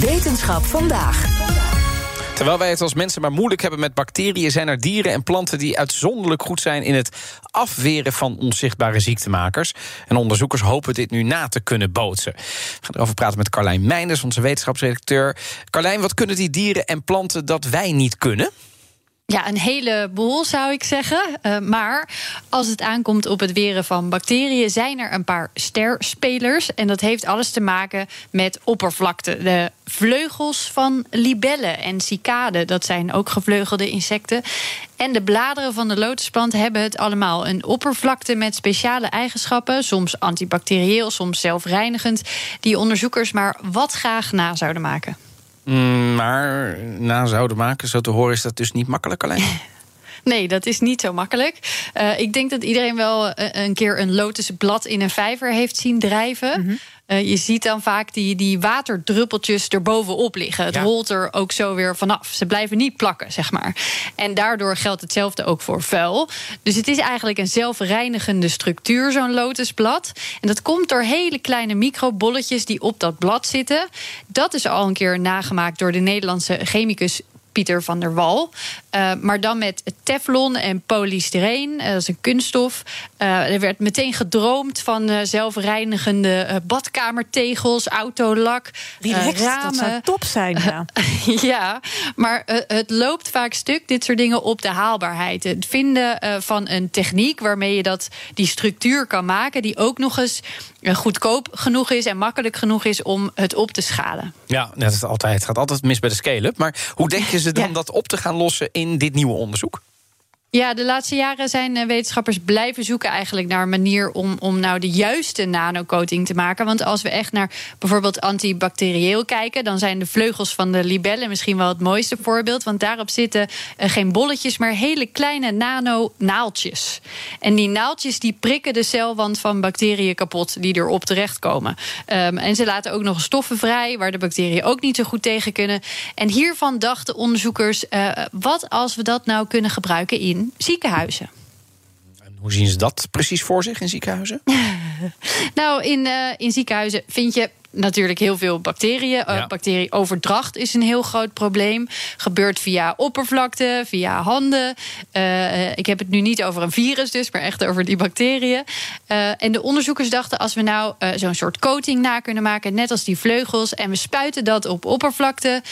Wetenschap vandaag. Terwijl wij het als mensen maar moeilijk hebben met bacteriën, zijn er dieren en planten die uitzonderlijk goed zijn in het afweren van onzichtbare ziektemakers. En onderzoekers hopen dit nu na te kunnen bootsen. We gaan erover praten met Carlijn Meinders, onze wetenschapsredacteur. Carlijn, wat kunnen die dieren en planten dat wij niet kunnen? Ja, een heleboel zou ik zeggen. Uh, maar als het aankomt op het weren van bacteriën, zijn er een paar sterspelers. En dat heeft alles te maken met oppervlakte. De vleugels van libellen en cicaden, dat zijn ook gevleugelde insecten. En de bladeren van de lotusplant hebben het allemaal. Een oppervlakte met speciale eigenschappen, soms antibacterieel, soms zelfreinigend, die onderzoekers maar wat graag na zouden maken. Mm, maar na zouden maken, zo te horen, is dat dus niet makkelijk alleen. Nee, dat is niet zo makkelijk. Uh, ik denk dat iedereen wel een keer een lotusblad in een vijver heeft zien drijven. Mm -hmm. Uh, je ziet dan vaak die, die waterdruppeltjes erbovenop liggen. Het ja. rolt er ook zo weer vanaf. Ze blijven niet plakken, zeg maar. En daardoor geldt hetzelfde ook voor vuil. Dus het is eigenlijk een zelfreinigende structuur, zo'n lotusblad. En dat komt door hele kleine microbolletjes die op dat blad zitten. Dat is al een keer nagemaakt door de Nederlandse chemicus Pieter van der Wal. Uh, maar dan met teflon en polystyreen. Uh, dat is een kunststof. Uh, er werd meteen gedroomd van zelfreinigende badkamertegels, autolak, Relaxed, ramen. Dat zou top zijn, ja. ja, maar het loopt vaak stuk, dit soort dingen, op de haalbaarheid. Het vinden van een techniek waarmee je dat, die structuur kan maken... die ook nog eens goedkoop genoeg is en makkelijk genoeg is om het op te schalen. Ja, net als altijd. Het gaat altijd mis bij de scale-up. Maar hoe denk je ze dan ja. dat op te gaan lossen in dit nieuwe onderzoek? Ja, de laatste jaren zijn wetenschappers blijven zoeken eigenlijk naar een manier om, om nou de juiste nanocoating te maken. Want als we echt naar bijvoorbeeld antibacterieel kijken, dan zijn de vleugels van de libellen misschien wel het mooiste voorbeeld. Want daarop zitten uh, geen bolletjes, maar hele kleine nano-naaltjes. En die naaltjes die prikken de celwand van bacteriën kapot die erop terechtkomen. Um, en ze laten ook nog stoffen vrij waar de bacteriën ook niet zo goed tegen kunnen. En hiervan dachten onderzoekers: uh, wat als we dat nou kunnen gebruiken in ziekenhuizen. En hoe zien ze dat precies voor zich in ziekenhuizen? nou, in, uh, in ziekenhuizen vind je natuurlijk heel veel bacteriën. Ja. Uh, bacterieoverdracht is een heel groot probleem. Gebeurt via oppervlakte, via handen. Uh, ik heb het nu niet over een virus, dus, maar echt over die bacteriën. Uh, en de onderzoekers dachten: als we nou zo'n soort coating na kunnen maken, net als die vleugels, en we spuiten dat op oppervlakte,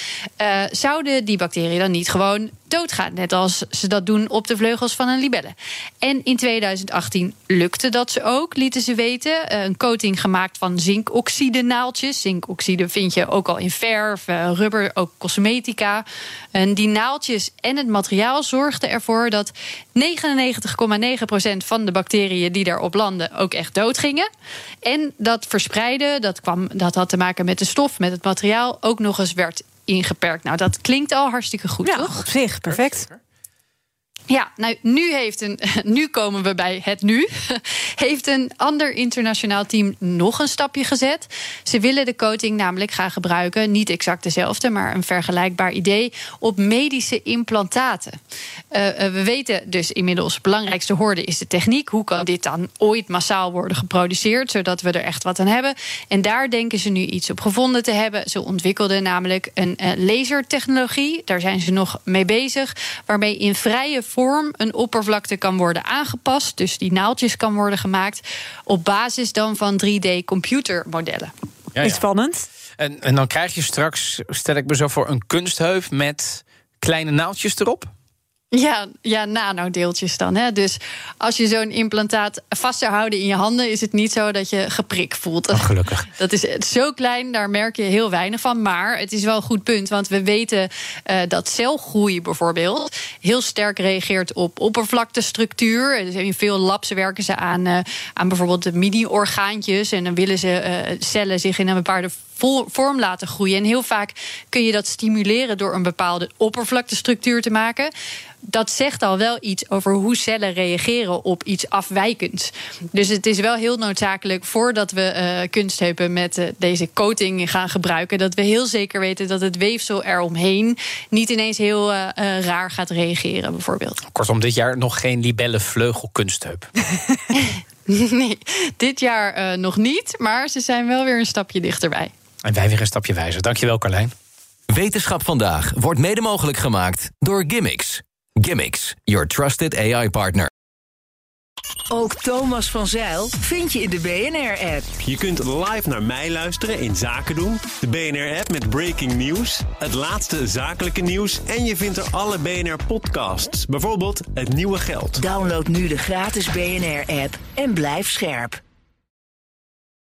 zouden die bacteriën dan niet gewoon doodgaan. Net als ze dat doen op de vleugels van een libelle. En in 2018 lukte dat ze ook, lieten ze weten. Een coating gemaakt van zinkoxide naaltjes. Zinkoxide vind je ook al in verf, rubber, ook cosmetica. En die naaltjes en het materiaal zorgden ervoor dat 99,9% van de bacteriën die daarop landen ook echt doodgingen. En dat verspreiden, dat, kwam, dat had te maken met de stof, met het materiaal, ook nog eens werd ingeperkt. Nou, dat klinkt al hartstikke goed, ja, toch? op zich, perfect. Ja, nou, nu, heeft een, nu komen we bij het nu. Heeft een ander internationaal team nog een stapje gezet. Ze willen de coating namelijk gaan gebruiken, niet exact dezelfde, maar een vergelijkbaar idee, op medische implantaten. Uh, we weten dus inmiddels, het belangrijkste hoorde is de techniek. Hoe kan dit dan ooit massaal worden geproduceerd, zodat we er echt wat aan hebben? En daar denken ze nu iets op gevonden te hebben. Ze ontwikkelden namelijk een uh, lasertechnologie, daar zijn ze nog mee bezig, waarmee in vrije vorm een oppervlakte kan worden aangepast. Dus die naaldjes kan worden gemaakt. Op basis dan van 3D-computermodellen. Ja, Is spannend. En, en dan krijg je straks, stel ik me zo voor, een kunstheup met kleine naaldjes erop? Ja, ja nanodeeltjes dan. Hè? Dus als je zo'n implantaat vast zou houden in je handen, is het niet zo dat je geprik voelt. Oh, gelukkig. Dat is zo klein, daar merk je heel weinig van. Maar het is wel een goed punt, want we weten uh, dat celgroei bijvoorbeeld heel sterk reageert op oppervlaktestructuur. Dus in veel labs werken ze aan, uh, aan bijvoorbeeld de mini-orgaantjes. En dan willen ze uh, cellen zich in een bepaalde vorm laten groeien. En heel vaak kun je dat stimuleren door een bepaalde oppervlaktestructuur te maken dat zegt al wel iets over hoe cellen reageren op iets afwijkends. Dus het is wel heel noodzakelijk voordat we uh, kunstheupen met uh, deze coating gaan gebruiken, dat we heel zeker weten dat het weefsel eromheen niet ineens heel uh, raar gaat reageren, bijvoorbeeld. Kortom, dit jaar nog geen libelle vleugelkunstheup. nee, dit jaar nog niet, maar ze zijn wel weer een stapje dichterbij. En wij weer een stapje wijzer. Dankjewel, Carlijn. Wetenschap vandaag wordt mede mogelijk gemaakt door Gimmicks. Gimmicks, your trusted AI partner. Ook Thomas van Zeil vind je in de BNR-app. Je kunt live naar mij luisteren in Zaken doen. De BNR-app met breaking news, het laatste zakelijke nieuws... en je vindt er alle BNR-podcasts, bijvoorbeeld Het Nieuwe Geld. Download nu de gratis BNR-app en blijf scherp.